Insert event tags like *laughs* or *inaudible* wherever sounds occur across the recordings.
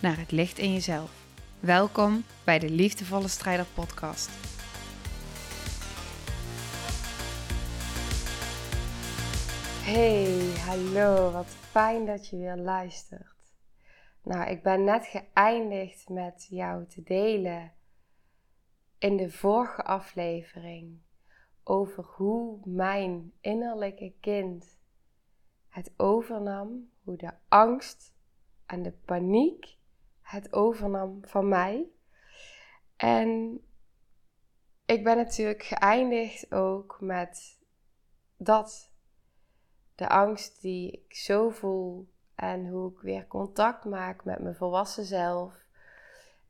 naar het licht in jezelf. Welkom bij de Liefdevolle Strijder Podcast. Hey, hallo, wat fijn dat je weer luistert. Nou, ik ben net geëindigd met jou te delen in de vorige aflevering over hoe mijn innerlijke kind het overnam, hoe de angst en de paniek het overnam van mij. En ik ben natuurlijk geëindigd ook met dat. De angst die ik zo voel en hoe ik weer contact maak met mijn volwassen zelf.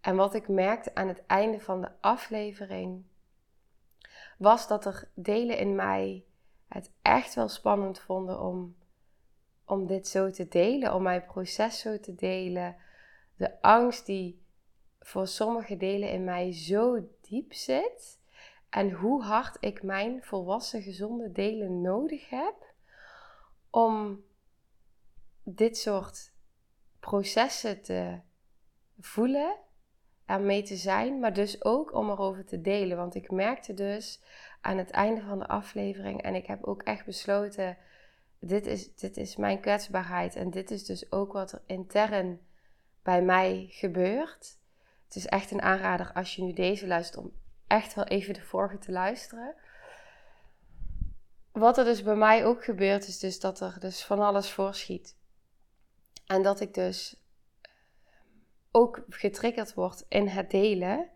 En wat ik merkte aan het einde van de aflevering was dat er delen in mij het echt wel spannend vonden om, om dit zo te delen, om mijn proces zo te delen. De angst die voor sommige delen in mij zo diep zit. En hoe hard ik mijn volwassen gezonde delen nodig heb om dit soort processen te voelen en mee te zijn, maar dus ook om erover te delen. Want ik merkte dus aan het einde van de aflevering en ik heb ook echt besloten, dit is, dit is mijn kwetsbaarheid en dit is dus ook wat er intern bij mij gebeurt. Het is echt een aanrader als je nu deze luistert om echt wel even de vorige te luisteren. Wat er dus bij mij ook gebeurt is dus dat er dus van alles voorschiet. En dat ik dus ook getriggerd word in het delen.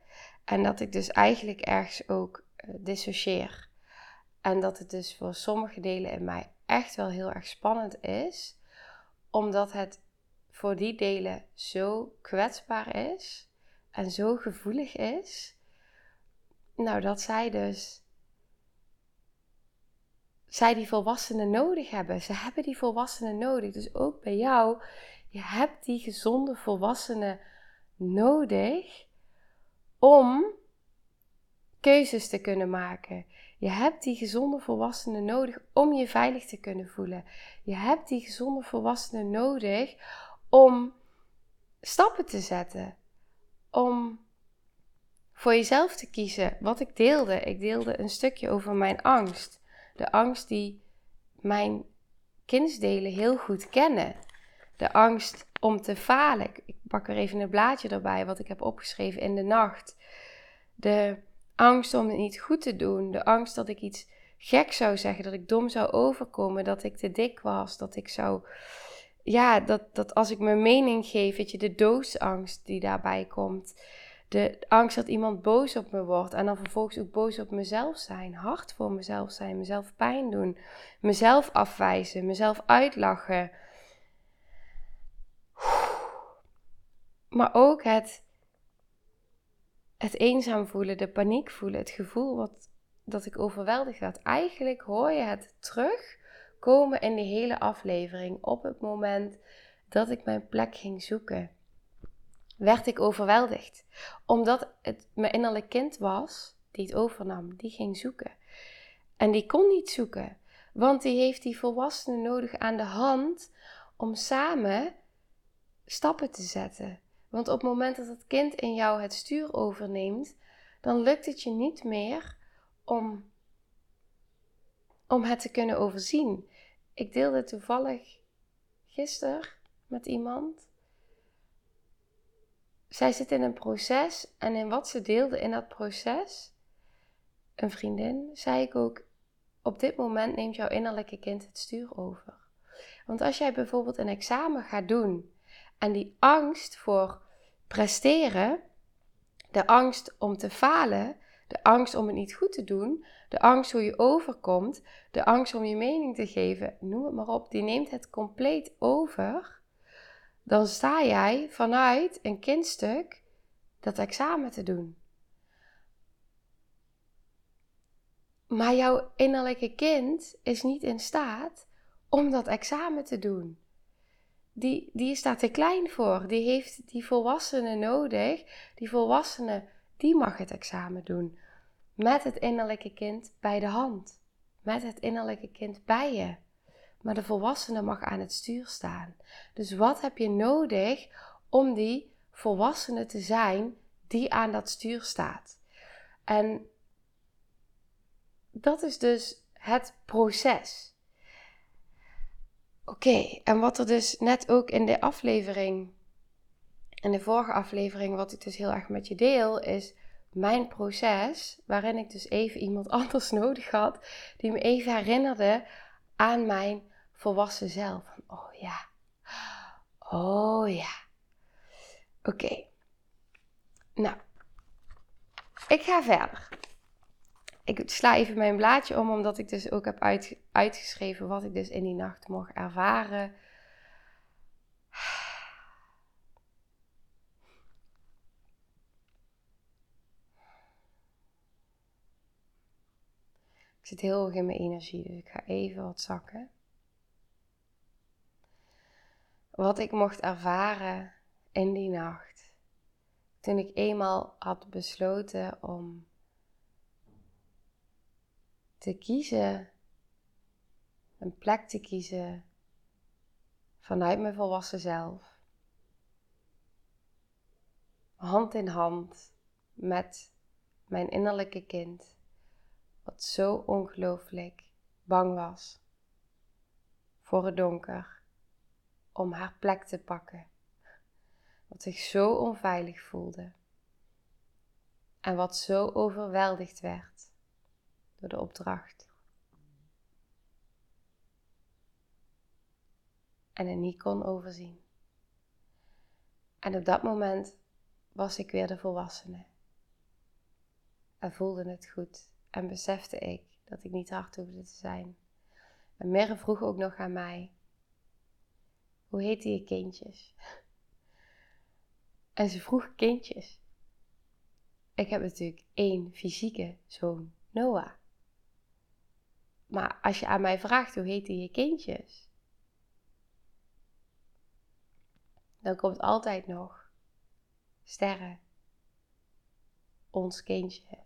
En dat ik dus eigenlijk ergens ook uh, dissocieer. En dat het dus voor sommige delen in mij echt wel heel erg spannend is. Omdat het voor die delen zo kwetsbaar is. En zo gevoelig is. Nou, dat zij dus. Zij die volwassenen nodig hebben. Ze hebben die volwassenen nodig. Dus ook bij jou je hebt die gezonde volwassenen nodig om keuzes te kunnen maken. Je hebt die gezonde volwassenen nodig om je veilig te kunnen voelen. Je hebt die gezonde volwassenen nodig om stappen te zetten. Om voor jezelf te kiezen. Wat ik deelde. Ik deelde een stukje over mijn angst. De angst die mijn kindsdelen heel goed kennen de angst om te falen. Ik pak er even een blaadje erbij wat ik heb opgeschreven in de nacht. De angst om het niet goed te doen. De angst dat ik iets gek zou zeggen, dat ik dom zou overkomen, dat ik te dik was, dat ik zou. Ja, dat, dat als ik mijn mening geef, weet je, de doodsangst die daarbij komt. De angst dat iemand boos op me wordt en dan vervolgens ook boos op mezelf zijn, hard voor mezelf zijn, mezelf pijn doen, mezelf afwijzen, mezelf uitlachen. Maar ook het, het eenzaam voelen, de paniek voelen, het gevoel wat, dat ik overweldigd werd. Eigenlijk hoor je het terugkomen in de hele aflevering. Op het moment dat ik mijn plek ging zoeken, werd ik overweldigd. Omdat het mijn innerlijk kind was die het overnam, die ging zoeken. En die kon niet zoeken, want die heeft die volwassenen nodig aan de hand om samen stappen te zetten. Want op het moment dat het kind in jou het stuur overneemt, dan lukt het je niet meer om, om het te kunnen overzien. Ik deelde toevallig gisteren met iemand. Zij zit in een proces en in wat ze deelde in dat proces, een vriendin, zei ik ook: op dit moment neemt jouw innerlijke kind het stuur over. Want als jij bijvoorbeeld een examen gaat doen en die angst voor presteren, de angst om te falen, de angst om het niet goed te doen, de angst hoe je overkomt, de angst om je mening te geven, noem het maar op, die neemt het compleet over. dan sta jij vanuit een kindstuk dat examen te doen. Maar jouw innerlijke kind is niet in staat om dat examen te doen. Die, die is daar te klein voor. Die heeft die volwassene nodig. Die volwassene, die mag het examen doen. Met het innerlijke kind bij de hand. Met het innerlijke kind bij je. Maar de volwassene mag aan het stuur staan. Dus wat heb je nodig om die volwassene te zijn die aan dat stuur staat? En dat is dus het proces. Oké, en wat er dus net ook in de aflevering, in de vorige aflevering, wat ik dus heel erg met je deel, is mijn proces, waarin ik dus even iemand *laughs* anders nodig had, die me even herinnerde aan mijn volwassen zelf. Oh ja, oh ja. Oké, nou, ik ga verder ik sla even mijn blaadje om, omdat ik dus ook heb uitgeschreven wat ik dus in die nacht mocht ervaren. Zit heel hoog in mijn energie, dus ik ga even wat zakken. Wat ik mocht ervaren in die nacht. Toen ik eenmaal had besloten om te kiezen, een plek te kiezen vanuit mijn volwassen zelf. Hand in hand met mijn innerlijke kind, wat zo ongelooflijk bang was voor het donker, om haar plek te pakken, wat zich zo onveilig voelde en wat zo overweldigd werd de opdracht. En het niet kon overzien. En op dat moment was ik weer de volwassene. En voelde het goed. En besefte ik dat ik niet hard hoefde te zijn. En Merre vroeg ook nog aan mij: Hoe heette je kindjes? *laughs* En ze vroeg kindjes. Ik heb natuurlijk één fysieke zoon, Noah. Maar als je aan mij vraagt hoe heten je kindjes, dan komt altijd nog sterren, ons kindje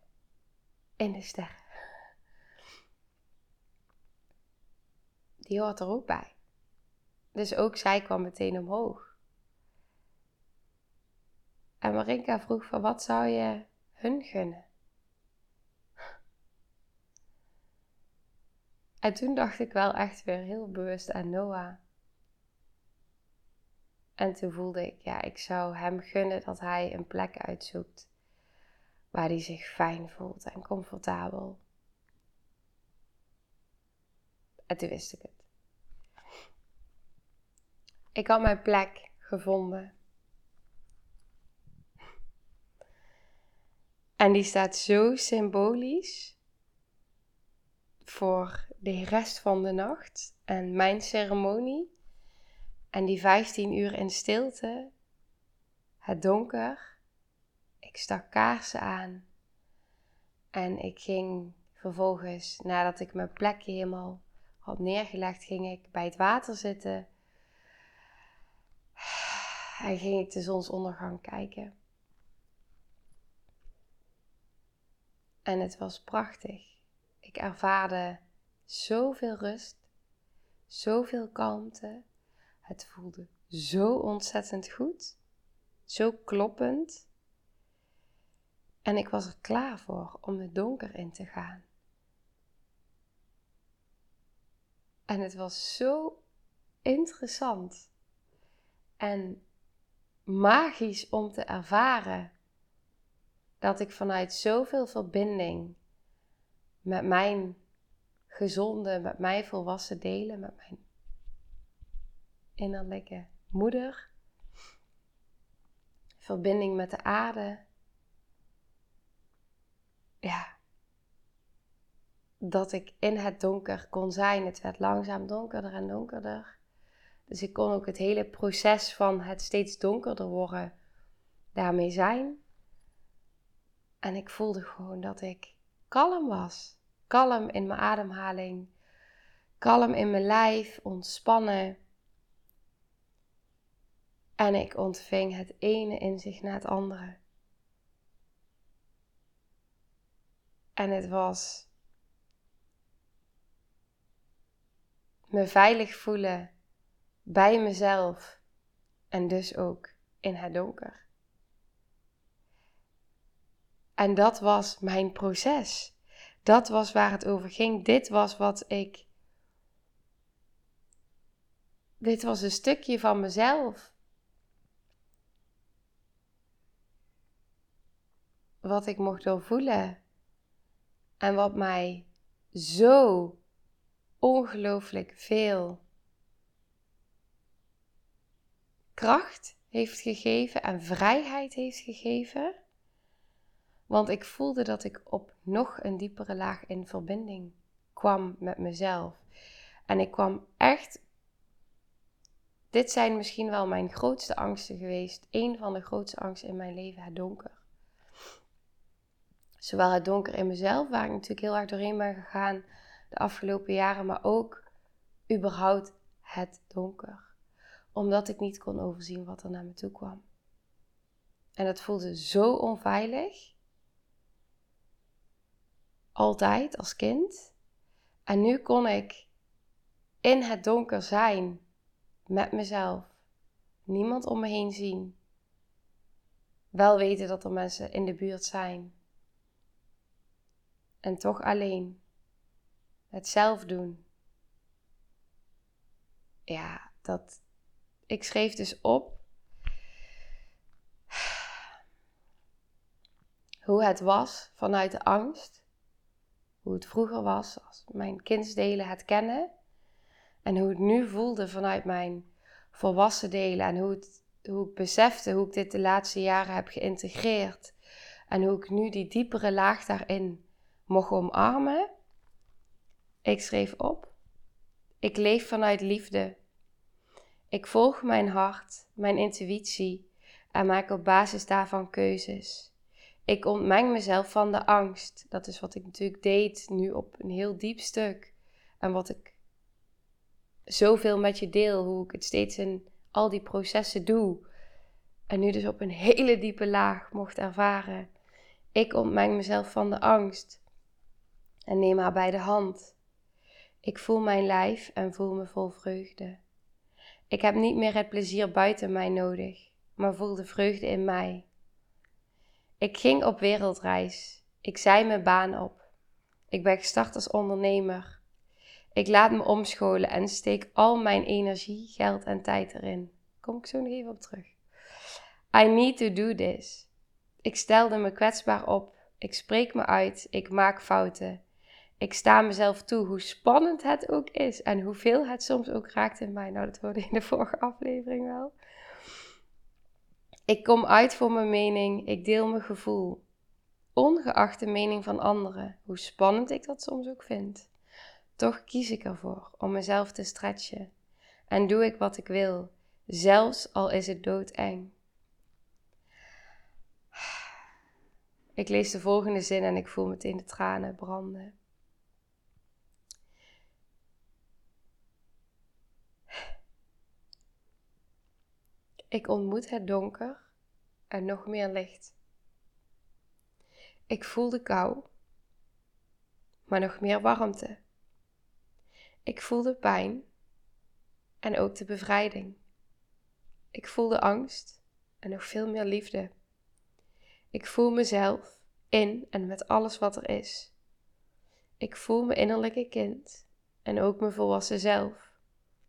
in de sterren. Die hoort er ook bij. Dus ook zij kwam meteen omhoog. En Marinka vroeg van wat zou je hun gunnen? En toen dacht ik wel echt weer heel bewust aan Noah. En toen voelde ik, ja, ik zou hem gunnen dat hij een plek uitzoekt waar hij zich fijn voelt en comfortabel. En toen wist ik het. Ik had mijn plek gevonden. En die staat zo symbolisch voor de rest van de nacht en mijn ceremonie. En die 15 uur in stilte, het donker. Stak kaarsen aan. En ik ging vervolgens, nadat ik mijn plekje helemaal had neergelegd, ging ik bij het water zitten. En ging ik de zonsondergang kijken. En het was prachtig. Ik ervaarde zoveel rust, zoveel kalmte. Het voelde zo ontzettend goed, zo kloppend. En ik was er klaar voor om het donker in te gaan. En het was zo interessant en magisch om te ervaren dat ik vanuit zoveel verbinding met mijn gezonde, met mij volwassen delen, met mijn innerlijke moeder. Verbinding met de aarde. Ja. Dat ik in het donker kon zijn. Het werd langzaam donkerder en donkerder. Dus ik kon ook het hele proces van het steeds donkerder worden daarmee zijn. En ik voelde gewoon dat ik kalm was. Kalm in mijn ademhaling. Kalm in mijn lijf, ontspannen. En ik ontving het ene inzicht na het andere. En het was me veilig voelen bij mezelf en dus ook in het donker. En dat was mijn proces. Dat was waar het over ging. Dit was wat ik. Dit was een stukje van mezelf. Wat ik mocht doorvoelen. En wat mij zo ongelooflijk veel kracht heeft gegeven en vrijheid heeft gegeven. Want ik voelde dat ik op nog een diepere laag in verbinding kwam met mezelf. En ik kwam echt. Dit zijn misschien wel mijn grootste angsten geweest. Een van de grootste angsten in mijn leven, het donker. Zowel het donker in mezelf, waar ik natuurlijk heel erg doorheen ben gegaan de afgelopen jaren, maar ook überhaupt het donker. Omdat ik niet kon overzien wat er naar me toe kwam. En het voelde zo onveilig. Altijd als kind. En nu kon ik in het donker zijn met mezelf. Niemand om me heen zien. Wel weten dat er mensen in de buurt zijn. En toch alleen. Het zelf doen. Ja, dat. Ik schreef dus op. Hoe het was vanuit de angst. Hoe het vroeger was als mijn kindsdelen het kennen. En hoe het nu voelde vanuit mijn volwassen delen. En hoe, hoe ik besefte hoe ik dit de laatste jaren heb geïntegreerd. En hoe ik nu die diepere laag daarin mocht omarmen. Ik schreef op. Ik leef vanuit liefde. Ik volg mijn hart, mijn intuïtie en maak op basis daarvan keuzes. Ik ontmeng mezelf van de angst. Dat is wat ik natuurlijk deed nu op een heel diep stuk. En wat ik zoveel met je deel, hoe ik het steeds in al die processen doe. En nu dus op een hele diepe laag mocht ervaren. Ik ontmeng mezelf van de angst en neem haar bij de hand. Ik voel mijn lijf en voel me vol vreugde. Ik heb niet meer het plezier buiten mij nodig, maar voel de vreugde in mij. Ik ging op wereldreis. Ik zei mijn baan op. Ik ben gestart als ondernemer. Ik laat me omscholen en steek al mijn energie, geld en tijd erin. Kom ik zo nog even op terug. I need to do this. Ik stelde me kwetsbaar op. Ik spreek me uit. Ik maak fouten ik sta mezelf toe, hoe spannend het ook is en hoeveel het soms ook raakt in mij. Nou, dat hoorde in de vorige aflevering wel. Ik kom uit voor mijn mening, ik deel mijn gevoel, ongeacht de mening van anderen, hoe spannend ik dat soms ook vind. Toch kies ik ervoor om mezelf te stretchen en doe ik wat ik wil, zelfs al is het doodeng. Ik lees de volgende zin en ik voel meteen de tranen branden. Ik ontmoet het donker en nog meer licht. Ik voel de kou, maar nog meer warmte. Ik voel de pijn en ook de bevrijding. Ik voel de angst en nog veel meer liefde. Ik voel mezelf in en met alles wat er is. Ik voel mijn innerlijke kind en ook mijn volwassen zelf.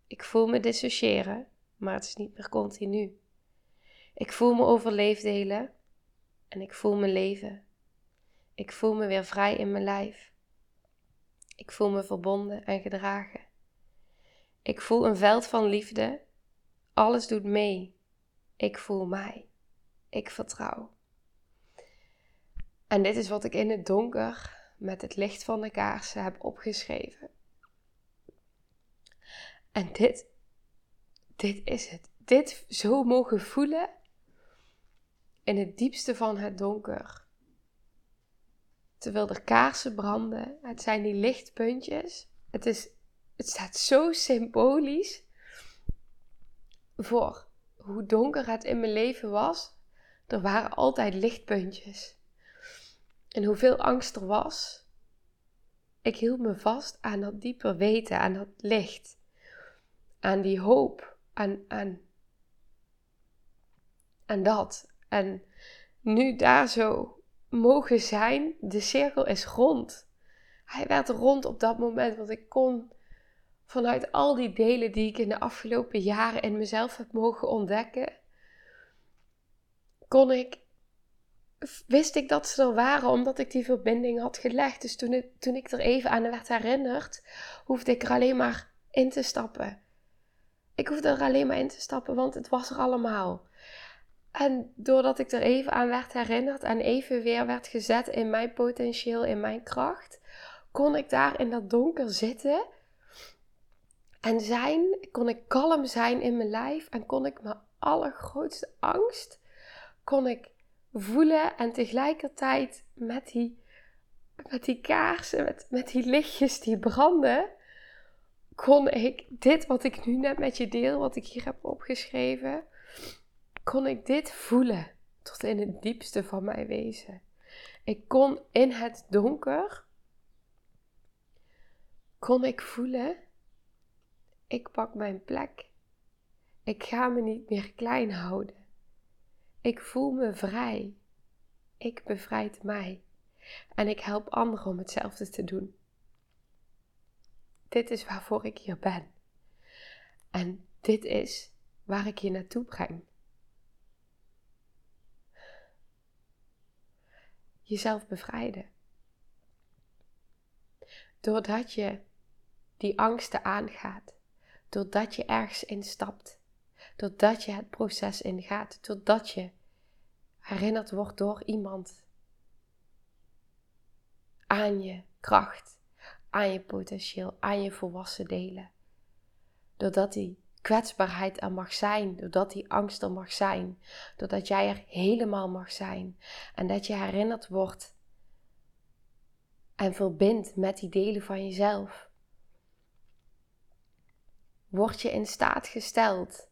Ik voel me dissociëren maar het is niet meer continu. Ik voel me overleefd delen en ik voel me leven. Ik voel me weer vrij in mijn lijf. Ik voel me verbonden en gedragen. Ik voel een veld van liefde. Alles doet mee. Ik voel mij. Ik vertrouw. En dit is wat ik in het donker met het licht van de kaarsen heb opgeschreven. En dit dit is het. Dit zo mogen voelen in het diepste van het donker. Terwijl er kaarsen branden, het zijn die lichtpuntjes. Het, is, het staat zo symbolisch voor hoe donker het in mijn leven was. Er waren altijd lichtpuntjes. En hoeveel angst er was, ik hield me vast aan dat dieper weten, aan dat licht, aan die hoop, aan, aan, aan dat. En nu daar zo mogen zijn, de cirkel is rond. Hij werd rond op dat moment, want ik kon vanuit al die delen die ik in de afgelopen jaren in mezelf heb mogen ontdekken, kon ik, wist ik dat ze er waren omdat ik die verbinding had gelegd. Dus toen, toen ik er even aan werd herinnerd, hoefde ik er alleen maar in te stappen. Ik hoefde er alleen maar in te stappen, want het was er allemaal. En doordat ik er even aan werd herinnerd en even weer werd gezet in mijn potentieel, in mijn kracht, kon ik daar in dat donker zitten en zijn, kon ik kalm zijn in mijn lijf en kon ik mijn allergrootste angst, kon ik voelen en tegelijkertijd met die, met die kaarsen, met, met die lichtjes die branden, kon ik dit wat ik nu net met je deel, wat ik hier heb opgeschreven, kon ik dit voelen tot in het diepste van mijn wezen. Ik kon in het donker, kon ik voelen, ik pak mijn plek. Ik ga me niet meer klein houden. Ik voel me vrij. Ik bevrijd mij. En ik help anderen om hetzelfde te doen. Dit is waarvoor ik hier ben. En dit is waar ik je naartoe breng. jezelf bevrijden. Doordat je die angsten aangaat, doordat je ergens instapt, doordat je het proces ingaat, doordat je herinnerd wordt door iemand aan je kracht, aan je potentieel, aan je volwassen delen. Doordat die kwetsbaarheid er mag zijn, doordat die angst er mag zijn, doordat jij er helemaal mag zijn en dat je herinnerd wordt en verbindt met die delen van jezelf. Word je in staat gesteld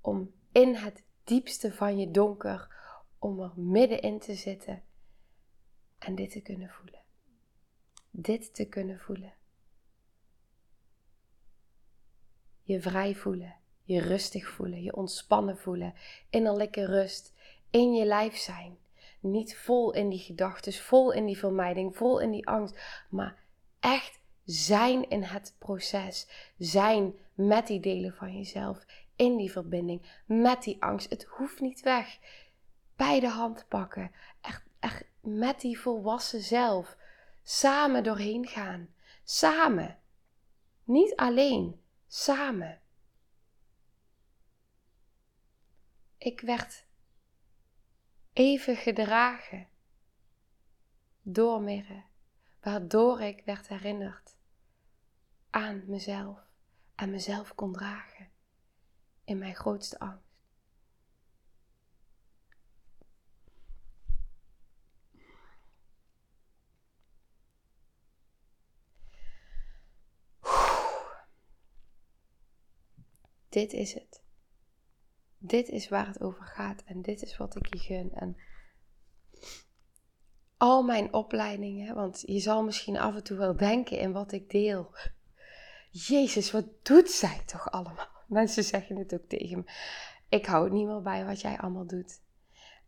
om in het diepste van je donker, om er middenin te zitten en dit te kunnen voelen. Dit te kunnen voelen. je vrij voelen, je rustig voelen, je ontspannen voelen, innerlijke rust, in je lijf zijn. Niet vol in die gedachten, vol in die vermijding, vol in die angst, maar echt zijn in het proces. Zijn met die delen van jezelf, in die verbinding, met die angst. Het hoeft niet weg. Bij de hand pakken, echt, echt met die volwassen zelf. Samen doorheen gaan. Samen. Niet alleen samen. Ik werd even gedragen door Mirre, waardoor ik werd herinnerd aan mezelf en mezelf kon dragen in mijn grootste angst. Dit is het. Dit is waar het over gaat en dit is wat ik je gun. En al mijn opleidingen, want je zal misschien af en toe wel denken in wat ik deel. Jezus, wat doet zij toch allemaal? *laughs* Mensen zeggen het ook tegen me. Ik hou het niet meer bij wat jij allemaal doet.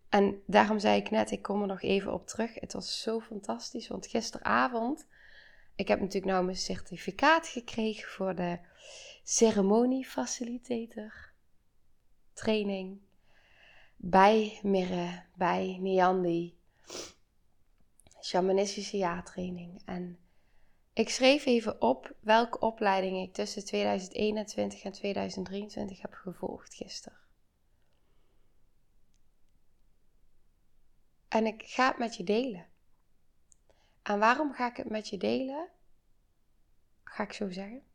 En daarom zei ik net, ik kom er nog even op terug. Het was zo fantastisch, want gisteravond, ik heb natuurlijk nou mijn certificaat gekregen voor de ceremoniefacilitator training bij Mirre, bij Niandi, shamanistische jaartraining. En ik schreef even op welke opleiding ik tussen 2021 en 2023 heb gevolgd gisteren. En ik ga het met je delen. En waarom ga ik het met je delen? Ga ik zo zeggen.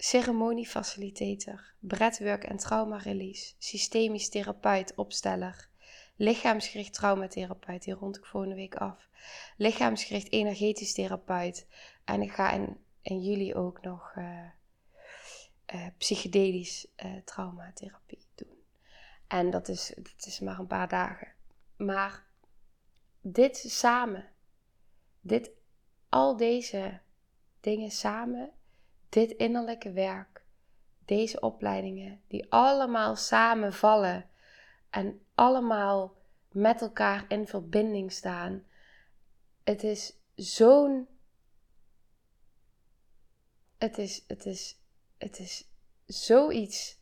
Ceremoniefacilitator, breathwork en trauma release, systemisch therapeut, opsteller, lichaamsgericht traumatherapeut, die rond ik volgende week af, lichaamsgericht energetisch therapeut en ik ga in, in juli ook nog uh, psychedelisch uh, traumatherapie doen. En dat is, dat is maar een paar dagen. Maar dit samen, dit, al deze dingen samen, dit innerlijke werk, deze opleidingen, die allemaal samenvallen en allemaal met elkaar in verbinding staan. Het is zo'n. Het is, het is, het is zoiets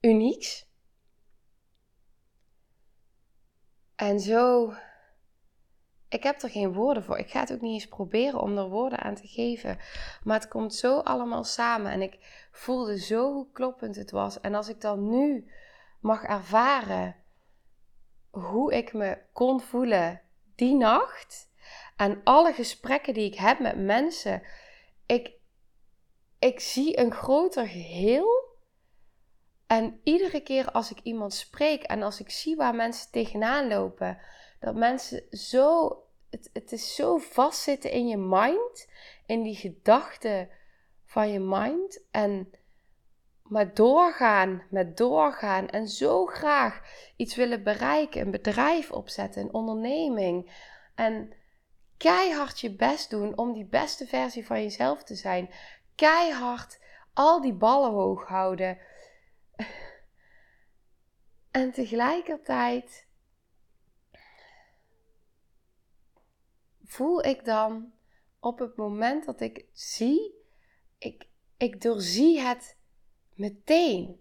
unieks. En zo ik heb er geen woorden voor. Ik ga het ook niet eens proberen om er woorden aan te geven. Maar het komt zo allemaal samen. En ik voelde zo hoe kloppend het was. En als ik dan nu mag ervaren hoe ik me kon voelen die nacht. En alle gesprekken die ik heb met mensen. Ik, ik zie een groter geheel. En iedere keer als ik iemand spreek en als ik zie waar mensen tegenaan lopen, dat mensen zo het, het is zo vastzitten in je mind, in die gedachten van je mind. En maar doorgaan met doorgaan en zo graag iets willen bereiken, een bedrijf opzetten, een onderneming. En keihard je best doen om die beste versie van jezelf te zijn. Keihard al die ballen hoog houden. *laughs* En tegelijkertijd voel ik dan op het moment dat ik zie, ik, ik doorzie het meteen.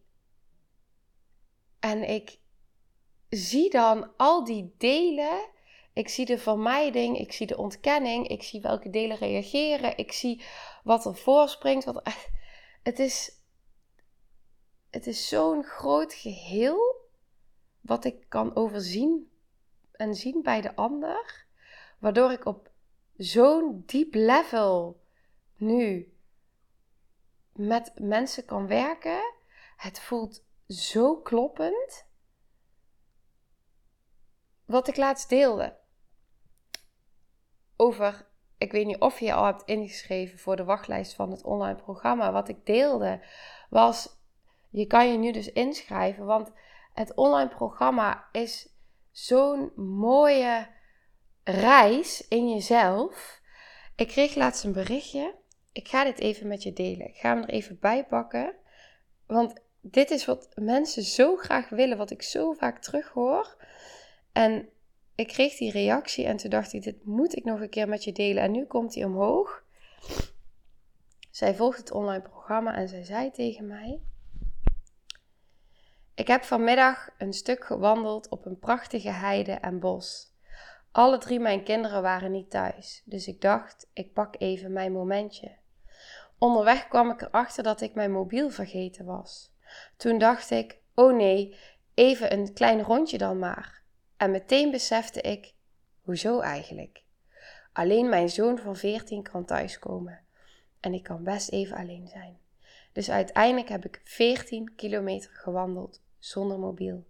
En ik zie dan al die delen. Ik zie de vermijding, ik zie de ontkenning, ik zie welke delen reageren, ik zie wat er voorspringt. Wat, *laughs* het is, het is zo'n groot geheel wat ik kan overzien en zien bij de ander. Waardoor ik op zo'n diep level nu met mensen kan werken. Het voelt zo kloppend. Wat ik laatst deelde over, ik weet niet of je je al hebt ingeschreven voor de wachtlijst van het online programma. Wat ik deelde was, je kan je nu dus inschrijven, want het online programma is zo'n mooie reis in jezelf. Ik kreeg laatst een berichtje. Ik ga dit even met je delen. Ik ga hem er even bij pakken. Want dit is wat mensen zo graag willen, wat ik zo vaak terughoor. En ik kreeg die reactie en toen dacht ik, dit moet ik nog een keer met je delen. En nu komt hij omhoog. Zij volgt het online programma en zij zei tegen mij: Ik heb vanmiddag een stuk gewandeld op een prachtige heide en bos. Alle drie mijn kinderen waren niet thuis, dus ik dacht, ik pak even mijn momentje. Onderweg kwam ik erachter dat ik mijn mobiel vergeten was. Toen dacht ik, oh nee, even een klein rondje dan maar. En meteen besefte ik, hoezo eigenlijk? Alleen mijn zoon van 14 kan thuiskomen. En ik kan best even alleen zijn. Dus uiteindelijk heb ik 14 kilometer gewandeld zonder mobiel.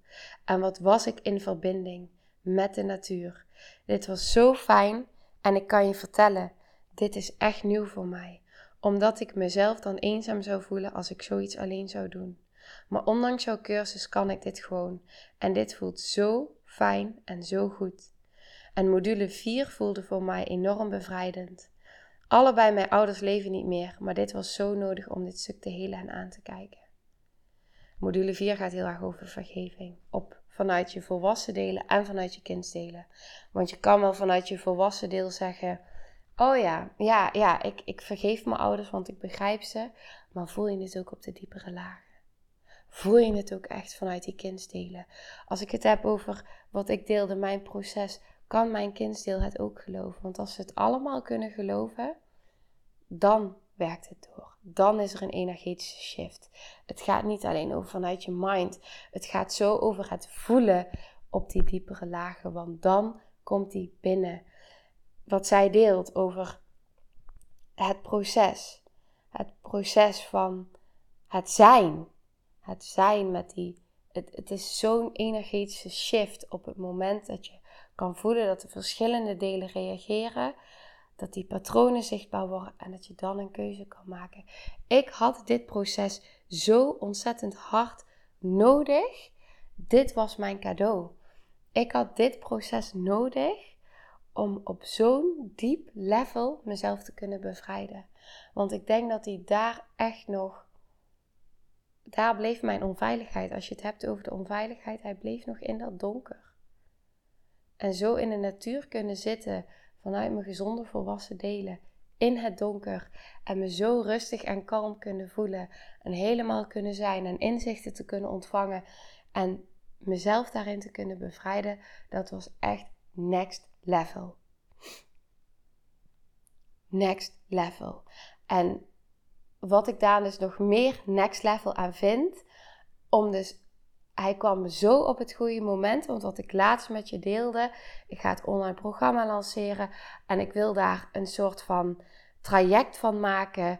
En wat was ik in verbinding met de natuur. Dit was zo fijn en ik kan je vertellen, dit is echt nieuw voor mij. Omdat ik mezelf dan eenzaam zou voelen als ik zoiets alleen zou doen. Maar ondanks jouw cursus kan ik dit gewoon. En dit voelt zo fijn en zo goed. En module 4 voelde voor mij enorm bevrijdend. Allebei mijn ouders leven niet meer, maar dit was zo nodig om dit stuk te helen en aan te kijken. Module 4 gaat heel erg over vergeving. Op vanuit je volwassen delen en vanuit je kindsdelen. Want je kan wel vanuit je volwassen deel zeggen: Oh ja, ja, ja, ik, ik vergeef mijn ouders, want ik begrijp ze. Maar voel je het ook op de diepere lagen? Voel je het ook echt vanuit die kindsdelen? Als ik het heb over wat ik deelde, mijn proces, kan mijn kindsdeel het ook geloven? Want als ze het allemaal kunnen geloven, dan werkt het door dan is er een energetische shift. Het gaat niet alleen over vanuit je mind. Het gaat zo over het voelen op die diepere lagen. Want dan komt die binnen. Wat zij deelt over het proces. Het proces van het zijn. Het zijn met die. Het, het is zo'n energetische shift op het moment dat je kan voelen dat de verschillende delen reageren. Dat die patronen zichtbaar worden en dat je dan een keuze kan maken. Ik had dit proces zo ontzettend hard nodig. Dit was mijn cadeau. Ik had dit proces nodig om op zo'n diep level mezelf te kunnen bevrijden. Want ik denk dat hij daar echt nog. Daar bleef mijn onveiligheid. Als je het hebt over de onveiligheid, hij bleef nog in dat donker. En zo in de natuur kunnen zitten vanuit mijn gezonde volwassen delen in het donker en me zo rustig en kalm kunnen voelen en helemaal kunnen zijn en inzichten te kunnen ontvangen en mezelf daarin te kunnen bevrijden, dat was echt next level. Next level. En wat ik daar dus nog meer next level aan vind, om dus hij kwam zo op het goede moment. Want wat ik laatst met je deelde, ik ga het online programma lanceren. En ik wil daar een soort van traject van maken.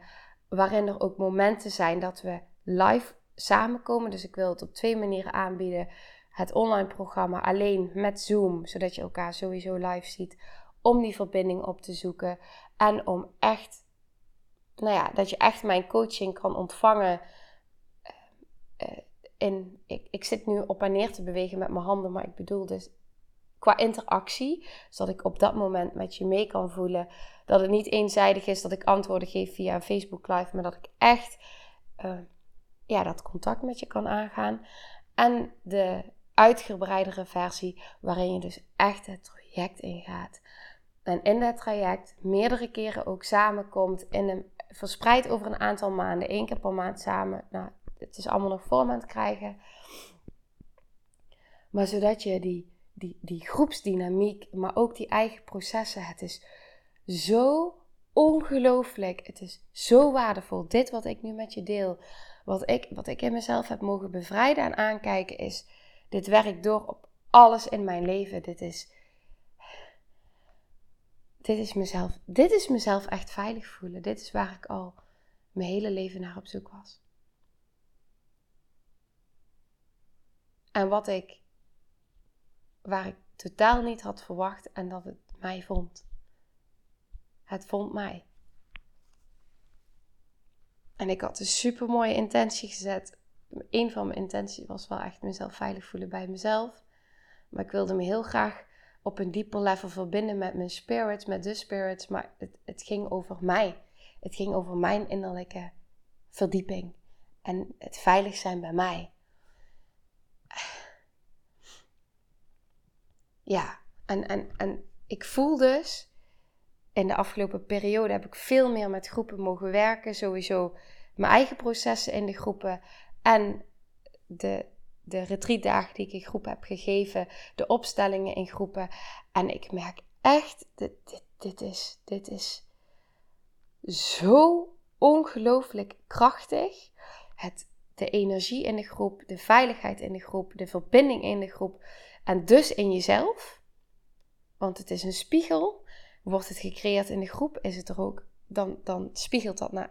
Waarin er ook momenten zijn dat we live samenkomen. Dus ik wil het op twee manieren aanbieden. Het online programma alleen met Zoom, zodat je elkaar sowieso live ziet. Om die verbinding op te zoeken. En om echt, nou ja, dat je echt mijn coaching kan ontvangen. Uh, ik, ik zit nu op en neer te bewegen met mijn handen, maar ik bedoel dus qua interactie, zodat ik op dat moment met je mee kan voelen. Dat het niet eenzijdig is dat ik antwoorden geef via Facebook Live, maar dat ik echt uh, ja, dat contact met je kan aangaan. En de uitgebreidere versie, waarin je dus echt het traject ingaat. En in dat traject meerdere keren ook samenkomt, in een, verspreid over een aantal maanden, één keer per maand samen. Nou, het is allemaal nog vorm aan het krijgen. Maar zodat je die, die, die groepsdynamiek, maar ook die eigen processen, het is zo ongelooflijk. Het is zo waardevol. Dit wat ik nu met je deel, wat ik, wat ik in mezelf heb mogen bevrijden en aankijken, is: dit werkt door op alles in mijn leven. Dit is. Dit is mezelf. Dit is mezelf echt veilig voelen. Dit is waar ik al mijn hele leven naar op zoek was. En wat ik, waar ik totaal niet had verwacht en dat het mij vond. Het vond mij. En ik had een super mooie intentie gezet. Een van mijn intenties was wel echt mezelf veilig voelen bij mezelf. Maar ik wilde me heel graag op een dieper level verbinden met mijn spirits, met de spirits. Maar het, het ging over mij. Het ging over mijn innerlijke verdieping. En het veilig zijn bij mij. Ja, en, en, en ik voel dus, in de afgelopen periode heb ik veel meer met groepen mogen werken. Sowieso mijn eigen processen in de groepen en de, de retreatdagen die ik in groepen heb gegeven, de opstellingen in groepen. En ik merk echt, dit, dit, dit, is, dit is zo ongelooflijk krachtig. Het, de energie in de groep, de veiligheid in de groep, de verbinding in de groep. En dus in jezelf, want het is een spiegel. Wordt het gecreëerd in de groep, is het er ook, dan, dan spiegelt dat naar,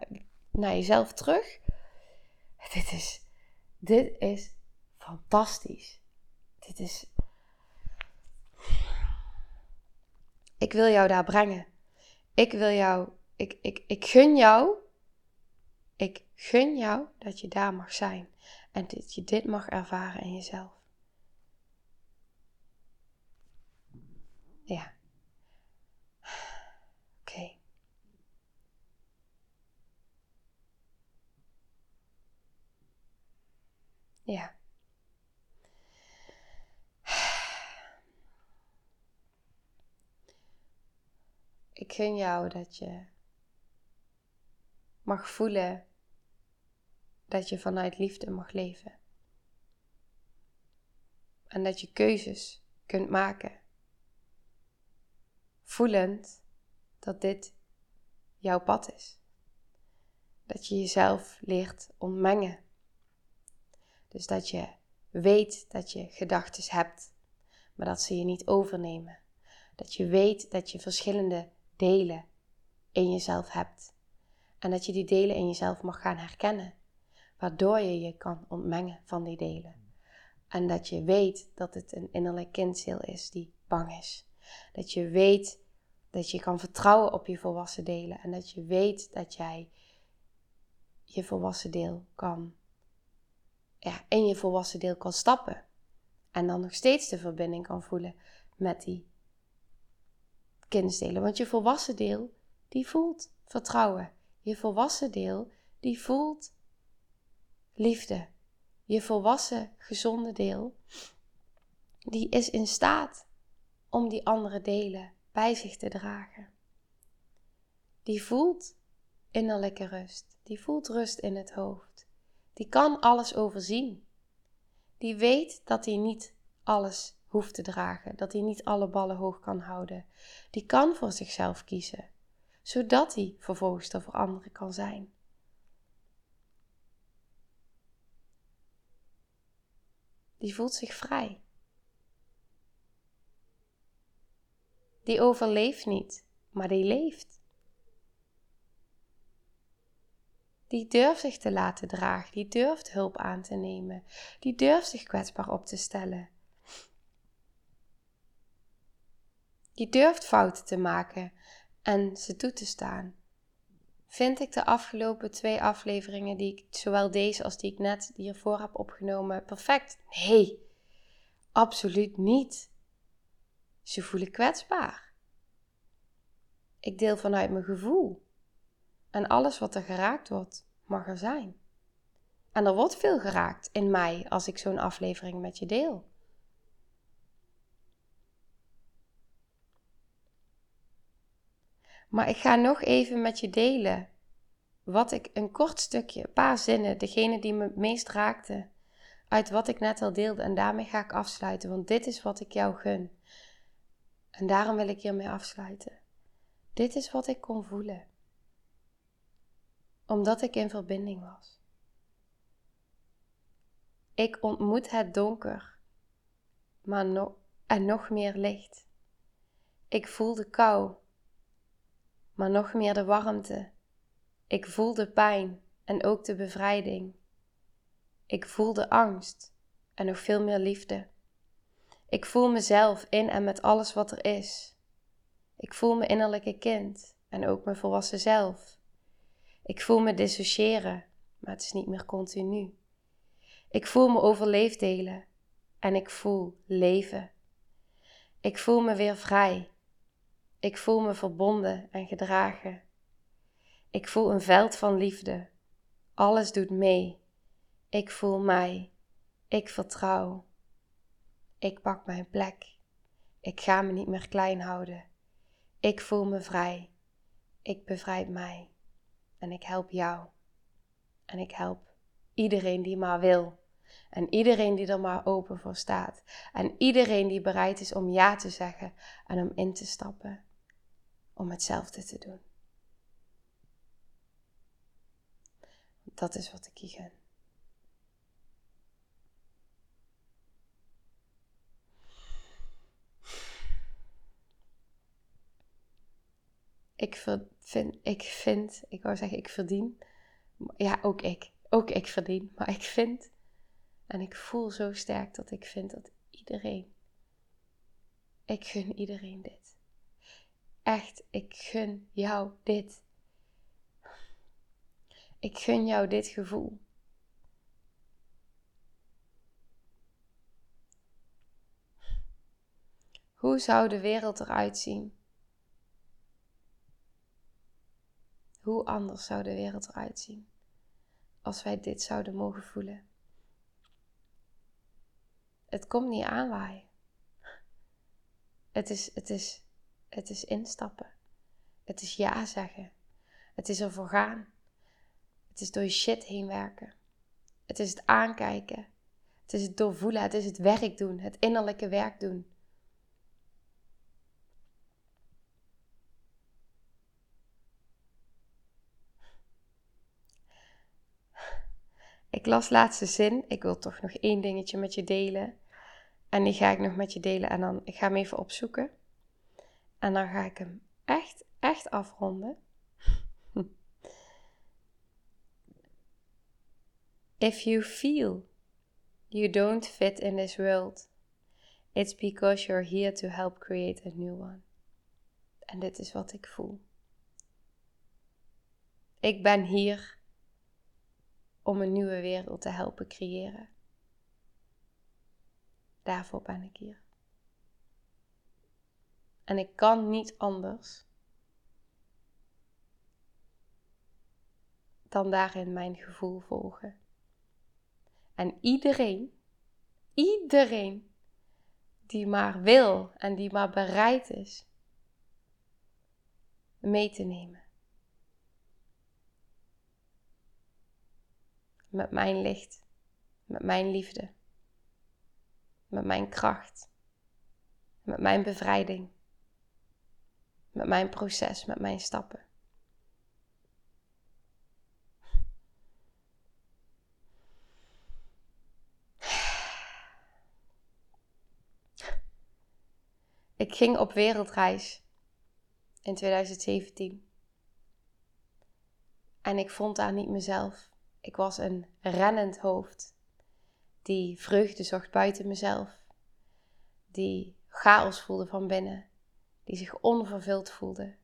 naar jezelf terug. Dit is, dit is fantastisch. Dit is. Ik wil jou daar brengen. Ik wil jou, ik, ik, ik gun jou, ik gun jou dat je daar mag zijn. En dat je dit mag ervaren in jezelf. Ja. Oké. Ja. Ik gun jou dat je mag voelen dat je vanuit liefde mag leven. En dat je keuzes kunt maken voelend dat dit jouw pad is. Dat je jezelf leert ontmengen. Dus dat je weet dat je gedachten hebt, maar dat ze je niet overnemen. Dat je weet dat je verschillende delen in jezelf hebt. En dat je die delen in jezelf mag gaan herkennen, waardoor je je kan ontmengen van die delen. En dat je weet dat het een innerlijk kindziel is die bang is. Dat je weet dat je kan vertrouwen op je volwassen delen. En dat je weet dat jij je volwassen deel kan, ja, in je volwassen deel kan stappen. En dan nog steeds de verbinding kan voelen met die kindsdelen. Want je volwassen deel, die voelt vertrouwen. Je volwassen deel, die voelt liefde. Je volwassen, gezonde deel, die is in staat om die andere delen bij zich te dragen. Die voelt innerlijke rust. Die voelt rust in het hoofd. Die kan alles overzien. Die weet dat hij niet alles hoeft te dragen, dat hij niet alle ballen hoog kan houden. Die kan voor zichzelf kiezen, zodat hij vervolgens er voor anderen kan zijn. Die voelt zich vrij. Die overleeft niet, maar die leeft. Die durft zich te laten dragen, die durft hulp aan te nemen, die durft zich kwetsbaar op te stellen. Die durft fouten te maken en ze toe te staan. Vind ik de afgelopen twee afleveringen, die ik, zowel deze als die ik net hiervoor heb opgenomen, perfect? Nee, absoluut niet. Ze voelen kwetsbaar. Ik deel vanuit mijn gevoel. En alles wat er geraakt wordt, mag er zijn. En er wordt veel geraakt in mij als ik zo'n aflevering met je deel. Maar ik ga nog even met je delen wat ik een kort stukje, een paar zinnen, degene die me het meest raakte, uit wat ik net al deelde. En daarmee ga ik afsluiten, want dit is wat ik jou gun. En daarom wil ik hiermee afsluiten. Dit is wat ik kon voelen omdat ik in verbinding was. Ik ontmoet het donker, maar no en nog meer licht. Ik voel de kou, maar nog meer de warmte. Ik voel de pijn en ook de bevrijding. Ik voel de angst en nog veel meer liefde. Ik voel mezelf in en met alles wat er is. Ik voel mijn innerlijke kind en ook mijn volwassen zelf. Ik voel me dissociëren, maar het is niet meer continu. Ik voel me overleefdelen en ik voel leven. Ik voel me weer vrij. Ik voel me verbonden en gedragen. Ik voel een veld van liefde. Alles doet mee. Ik voel mij. Ik vertrouw. Ik pak mijn plek. Ik ga me niet meer klein houden. Ik voel me vrij. Ik bevrijd mij. En ik help jou. En ik help iedereen die maar wil. En iedereen die er maar open voor staat. En iedereen die bereid is om ja te zeggen en om in te stappen. Om hetzelfde te doen. Dat is wat ik je gun. Ik vind, ik vind, ik wou zeggen ik verdien. Ja, ook ik. Ook ik verdien. Maar ik vind en ik voel zo sterk dat ik vind dat iedereen, ik gun iedereen dit. Echt, ik gun jou dit. Ik gun jou dit gevoel. Hoe zou de wereld eruit zien Hoe anders zou de wereld eruit zien als wij dit zouden mogen voelen? Het komt niet aanwaaien. Het is, het is, het is instappen. Het is ja zeggen. Het is ervoor gaan. Het is door je shit heen werken. Het is het aankijken. Het is het doorvoelen. Het is het werk doen. Het innerlijke werk doen. Ik las laatste zin. Ik wil toch nog één dingetje met je delen. En die ga ik nog met je delen. En dan ik ga hem even opzoeken. En dan ga ik hem echt, echt afronden. *laughs* If you feel you don't fit in this world, it's because you're here to help create a new one. En dit is wat ik voel. Ik ben hier om een nieuwe wereld te helpen creëren. Daarvoor ben ik hier. En ik kan niet anders dan daarin mijn gevoel volgen. En iedereen, iedereen die maar wil en die maar bereid is mee te nemen. Met mijn licht, met mijn liefde, met mijn kracht, met mijn bevrijding, met mijn proces, met mijn stappen. Ik ging op wereldreis in 2017. En ik vond daar niet mezelf. Ik was een rennend hoofd die vreugde zocht buiten mezelf, die chaos voelde van binnen, die zich onvervuld voelde,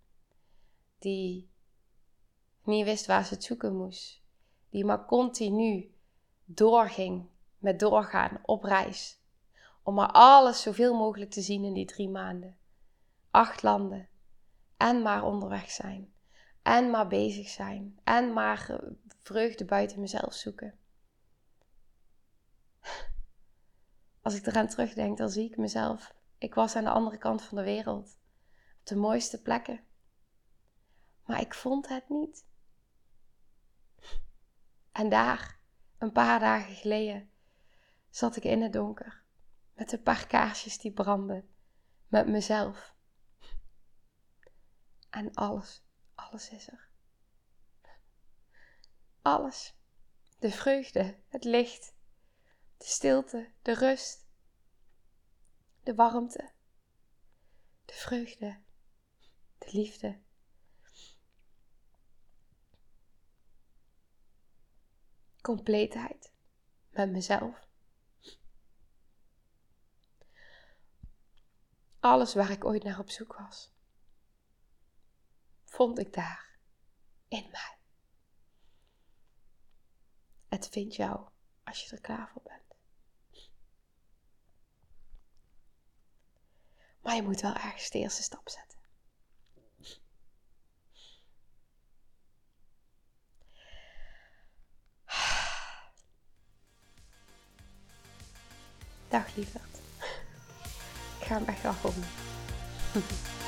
die niet wist waar ze het zoeken moest, die maar continu doorging met doorgaan op reis. Om maar alles zoveel mogelijk te zien in die drie maanden. Acht landen. En maar onderweg zijn. En maar bezig zijn. En maar vreugde buiten mezelf zoeken. *laughs* Als ik eraan terugdenk, dan zie ik mezelf. Ik was aan de andere kant van de wereld. Op de mooiste plekken. Maar ik vond het niet. En daar, een paar dagen geleden, zat ik in het donker. Met een paar kaarsjes die branden. Met mezelf. En alles, alles is er. Alles. De vreugde, het licht, de stilte, de rust, de warmte, de vreugde, de liefde. Compleetheid met mezelf. Alles waar ik ooit naar op zoek was, vond ik daar in mij. Het vindt jou als je er klaar voor bent. Maar je moet wel ergens de eerste stap zetten. Dag lieverd ga hem echt afronden. *laughs*